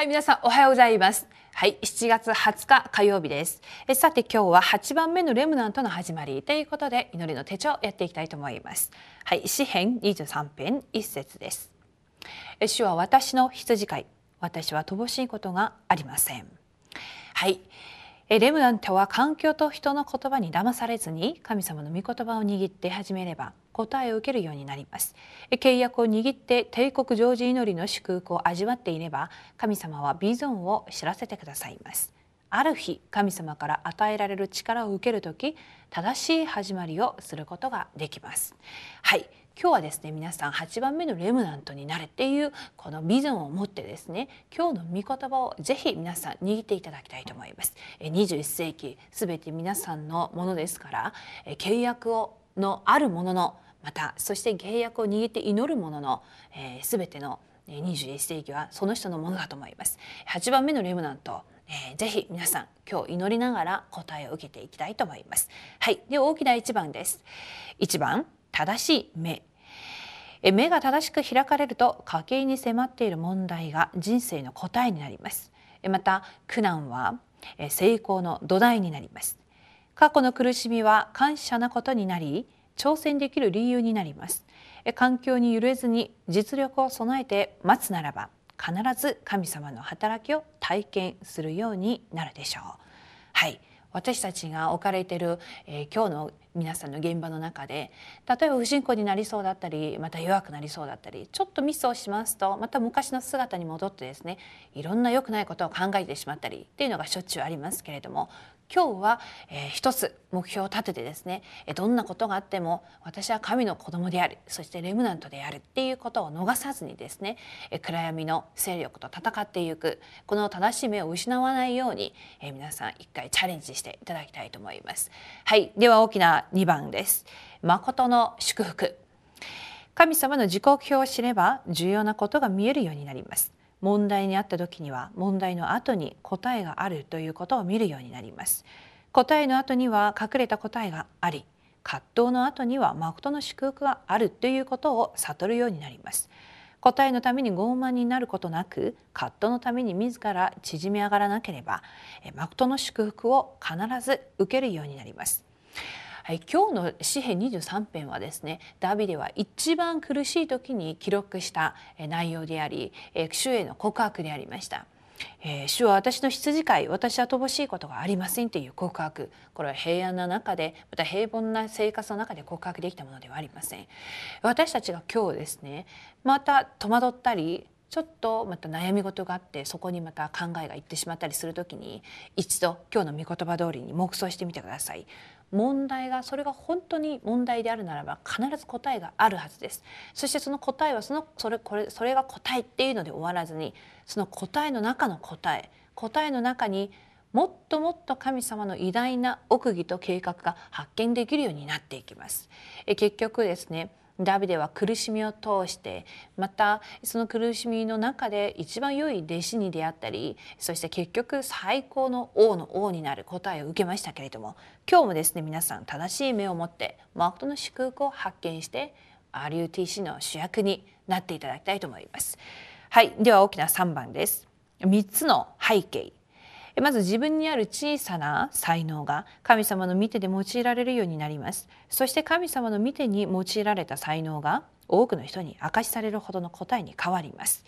はい、皆さんおはようございます。はい、7月20日火曜日です。えさて今日は8番目のレムナントの始まりということで祈りの手帳をやっていきたいと思います。はい、詩編23編1節です。え主は私の羊飼い、私は乏しいことがありません。はい。えレムナントは環境と人の言葉に騙されずに神様の御言葉を握って始めれば答えを受けるようになります。え契約を握って帝国常時祈りの祝福を味わっていれば神様はビジョンを知らせてくださいます。ある日神様から与えられる力を受ける時正しい始まりをすることができます。はい。今日はですね皆さん8番目のレムナントになるっていうこのビジョンを持ってですね今日の御言葉をぜひ皆さん握っていただきたいと思います。21世紀すべて皆さんのものですから契約をのあるもののまたそして契約を握って祈るもののすべ、えー、ての21世紀はその人のものだと思います。8番目のレムナントえー、ぜひ皆さん今日祈りながら答えを受けていきたいと思います。はい。で大きな1番です。1番正しい目。目が正しく開かれると家計に迫っている問題が人生の答えになります。また苦難は成功の土台になります。過去の苦しみは感謝なことになり挑戦できる理由になります。環境に揺れずに実力を備えて待つならば必ず神様の働きを体験するようになるでしょう。はい。私たちが置かれている、えー、今日の皆さんの現場の中で例えば不信仰になりそうだったりまた弱くなりそうだったりちょっとミスをしますとまた昔の姿に戻ってですねいろんな良くないことを考えてしまったりっていうのがしょっちゅうありますけれども今日は、えー、一つ目標を立ててですねどんなことがあっても私は神の子供であるそしてレムナントであるっていうことを逃さずにですね暗闇の勢力と戦っていくこの正しい目を失わないように、えー、皆さん一回チャレンジしていただきたいと思います。はい、では大きな2番です。誠の祝福神様の時刻表を知れば重要なことが見えるようになります。問題にあった時には問題の後に答えがあるということを見るようになります。答えの後には隠れた答えがあり葛藤の後には誠の祝福があるということを悟るようになります。答えのために傲慢になることなく葛藤のために自ら縮み上がらなければ誠の祝福を必ず受けるようになります。はい、今日の詩編23編はですねダビデは一番苦しい時に記録した内容であり主への告白でありました。えー、主は私の羊飼い私は乏しいことがありませんという告白これは平安な中でまた平凡な生活の中で告白できたものではありません私たちが今日ですねまた戸惑ったりちょっとまた悩み事があってそこにまた考えがいってしまったりする時に一度今日の御言葉通りに黙想してみてください。問題がそれが本当に問題であるならば必ず答えがあるはずです。そしてその答えはそのそれこれそれが答えっていうので終わらずにその答えの中の答え答えの中にもっともっと神様の偉大な奥義と計画が発見できるようになっていきます。え結局ですねダビデは苦しみを通してまたその苦しみの中で一番良い弟子に出会ったりそして結局最高の王の王になる答えを受けましたけれども今日もですね皆さん正しい目を持って誠の祝福を発見して RUTC の主役になっていただきたいと思います。はい、では大きな3番です。3つの背景まず自分にある小さな才能が神様の見てで用いられるようになります。そして神様の見てに用いられた才能が多くの人に明かしされるほどの答えに変わります。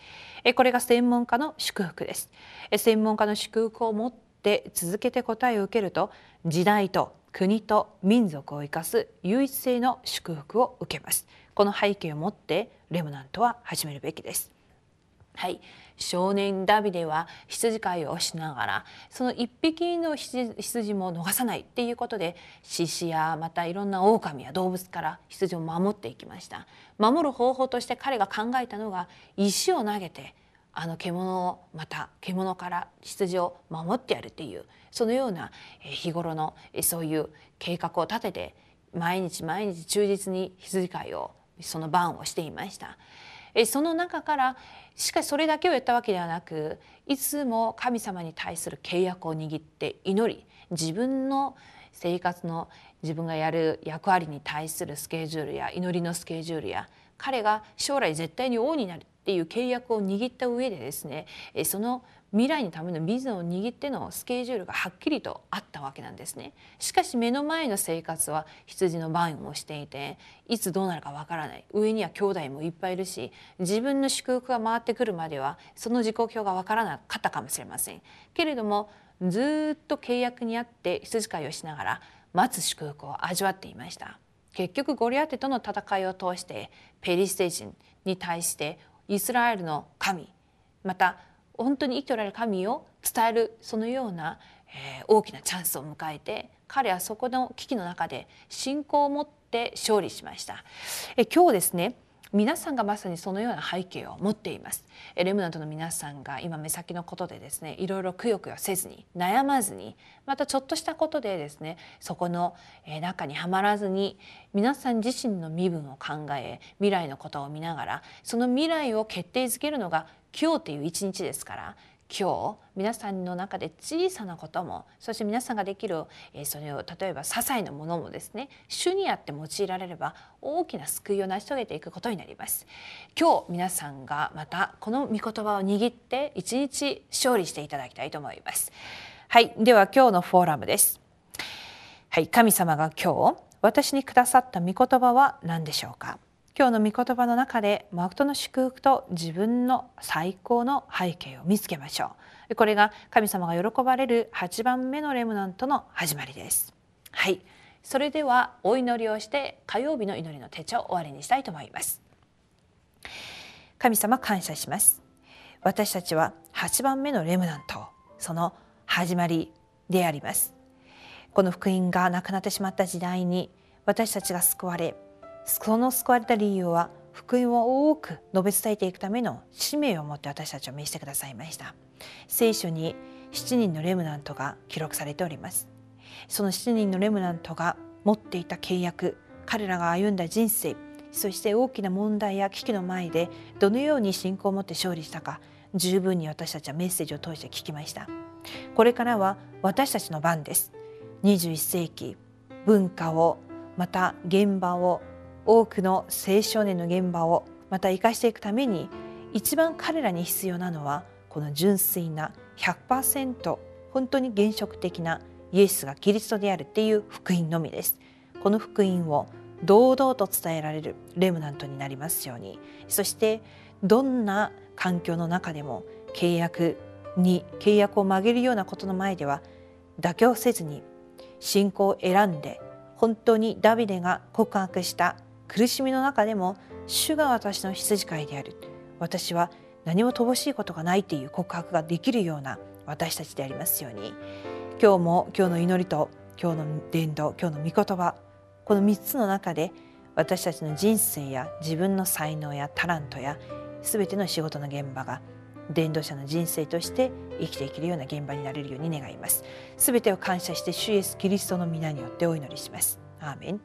これが専門家の祝福です。専門家の祝福を持って続けて答えを受けると時代と国と民族を生かす唯一性の祝福を受けます。この背景を持ってレムナントは始めるべきです。はい、少年ダビデは羊飼いをしながらその一匹の羊も逃さないっていうことで獅子やまたいろんな狼や動物から羊を守っていきました守る方法として彼が考えたのが石を投げてあの獣をまた獣から羊を守ってやるっていうそのような日頃のそういう計画を立てて毎日毎日忠実に羊飼いをその番をしていました。その中からしかしそれだけをやったわけではなくいつも神様に対する契約を握って祈り自分の生活の自分がやる役割に対するスケジュールや祈りのスケジュールや彼が将来絶対に王になるっていう契約を握った上でですねその未来のためのビジョンを握ってのスケジュールがはっきりとあったわけなんですね。しかし目の前の生活は羊の番をしていていつどうなるかわからない。上には兄弟もいっぱいいるし自分の祝福が回ってくるまではその時刻表がわからなかったかもしれません。けれどもずっと契約にあって羊飼いをしながら待つ祝福を味わっていました。結局ゴリアテとの戦いを通してペリシテ人に対してイスラエルの神また本当に生きておられる神を伝えるそのような、えー、大きなチャンスを迎えて彼はそこの危機の中で信仰を持って勝利しました。え今日ですね皆さんがまさにそのような背景を持っています。レムナントの皆さんが今目先のことでですねいろいろくよくよせずに悩まずにまたちょっとしたことでですねそこの中にはまらずに皆さん自身の身分を考え未来のことを見ながらその未来を決定づけるのが今日という一日ですから今日皆さんの中で小さなこともそして皆さんができる、えそれを例えば些細なものもですね主にあって用いられれば大きな救いを成し遂げていくことになります。今日皆さんがまたこの御言葉を握って一日勝利していただきたいと思います。はいでは今日のフォーラムです。はい神様が今日私にくださった御言葉は何でしょうか？今日の御言葉の中で誠の祝福と自分の最高の背景を見つけましょう。これが神様が喜ばれる8番目のレムナントの始まりです。はい。それではお祈りをして火曜日の祈りの手帳を終わりにしたいと思います。神様感謝します。私たちは8番目のレムナントその始まりであります。この福音がなくなってしまった時代に私たちが救われその救われた理由は福音を多く述べ伝えていくための使命を持って私たちを召してくださいました。聖書に7人のレムナントが記録されております。その7人のレムナントが持っていた契約彼らが歩んだ人生そして大きな問題や危機の前でどのように信仰を持って勝利したか十分に私たちはメッセージを通して聞きました。これからは私たちの番です。21世紀文化をまた現場を多くの青少年の現場をまた生かしていくために一番彼らに必要なのはこの純粋な100%本当に原則的なイエスがキリストであるっていう福音のみです。この福音を堂々と伝えられるレムナントになりますようにそしてどんな環境の中でも契約に契約を曲げるようなことの前では妥協せずに信仰を選んで本当にダビデが告白した苦しみの中でも主が私の羊飼いである私は何も乏しいことがないという告白ができるような私たちでありますように今日も今日の祈りと今日の伝道今日の御言葉この3つの中で私たちの人生や自分の才能やタラントや全ての仕事の現場が伝道者の人生として生きていけるような現場になれるように願います。すべてを感謝して主イエスキリストの皆によってお祈りします。アーメン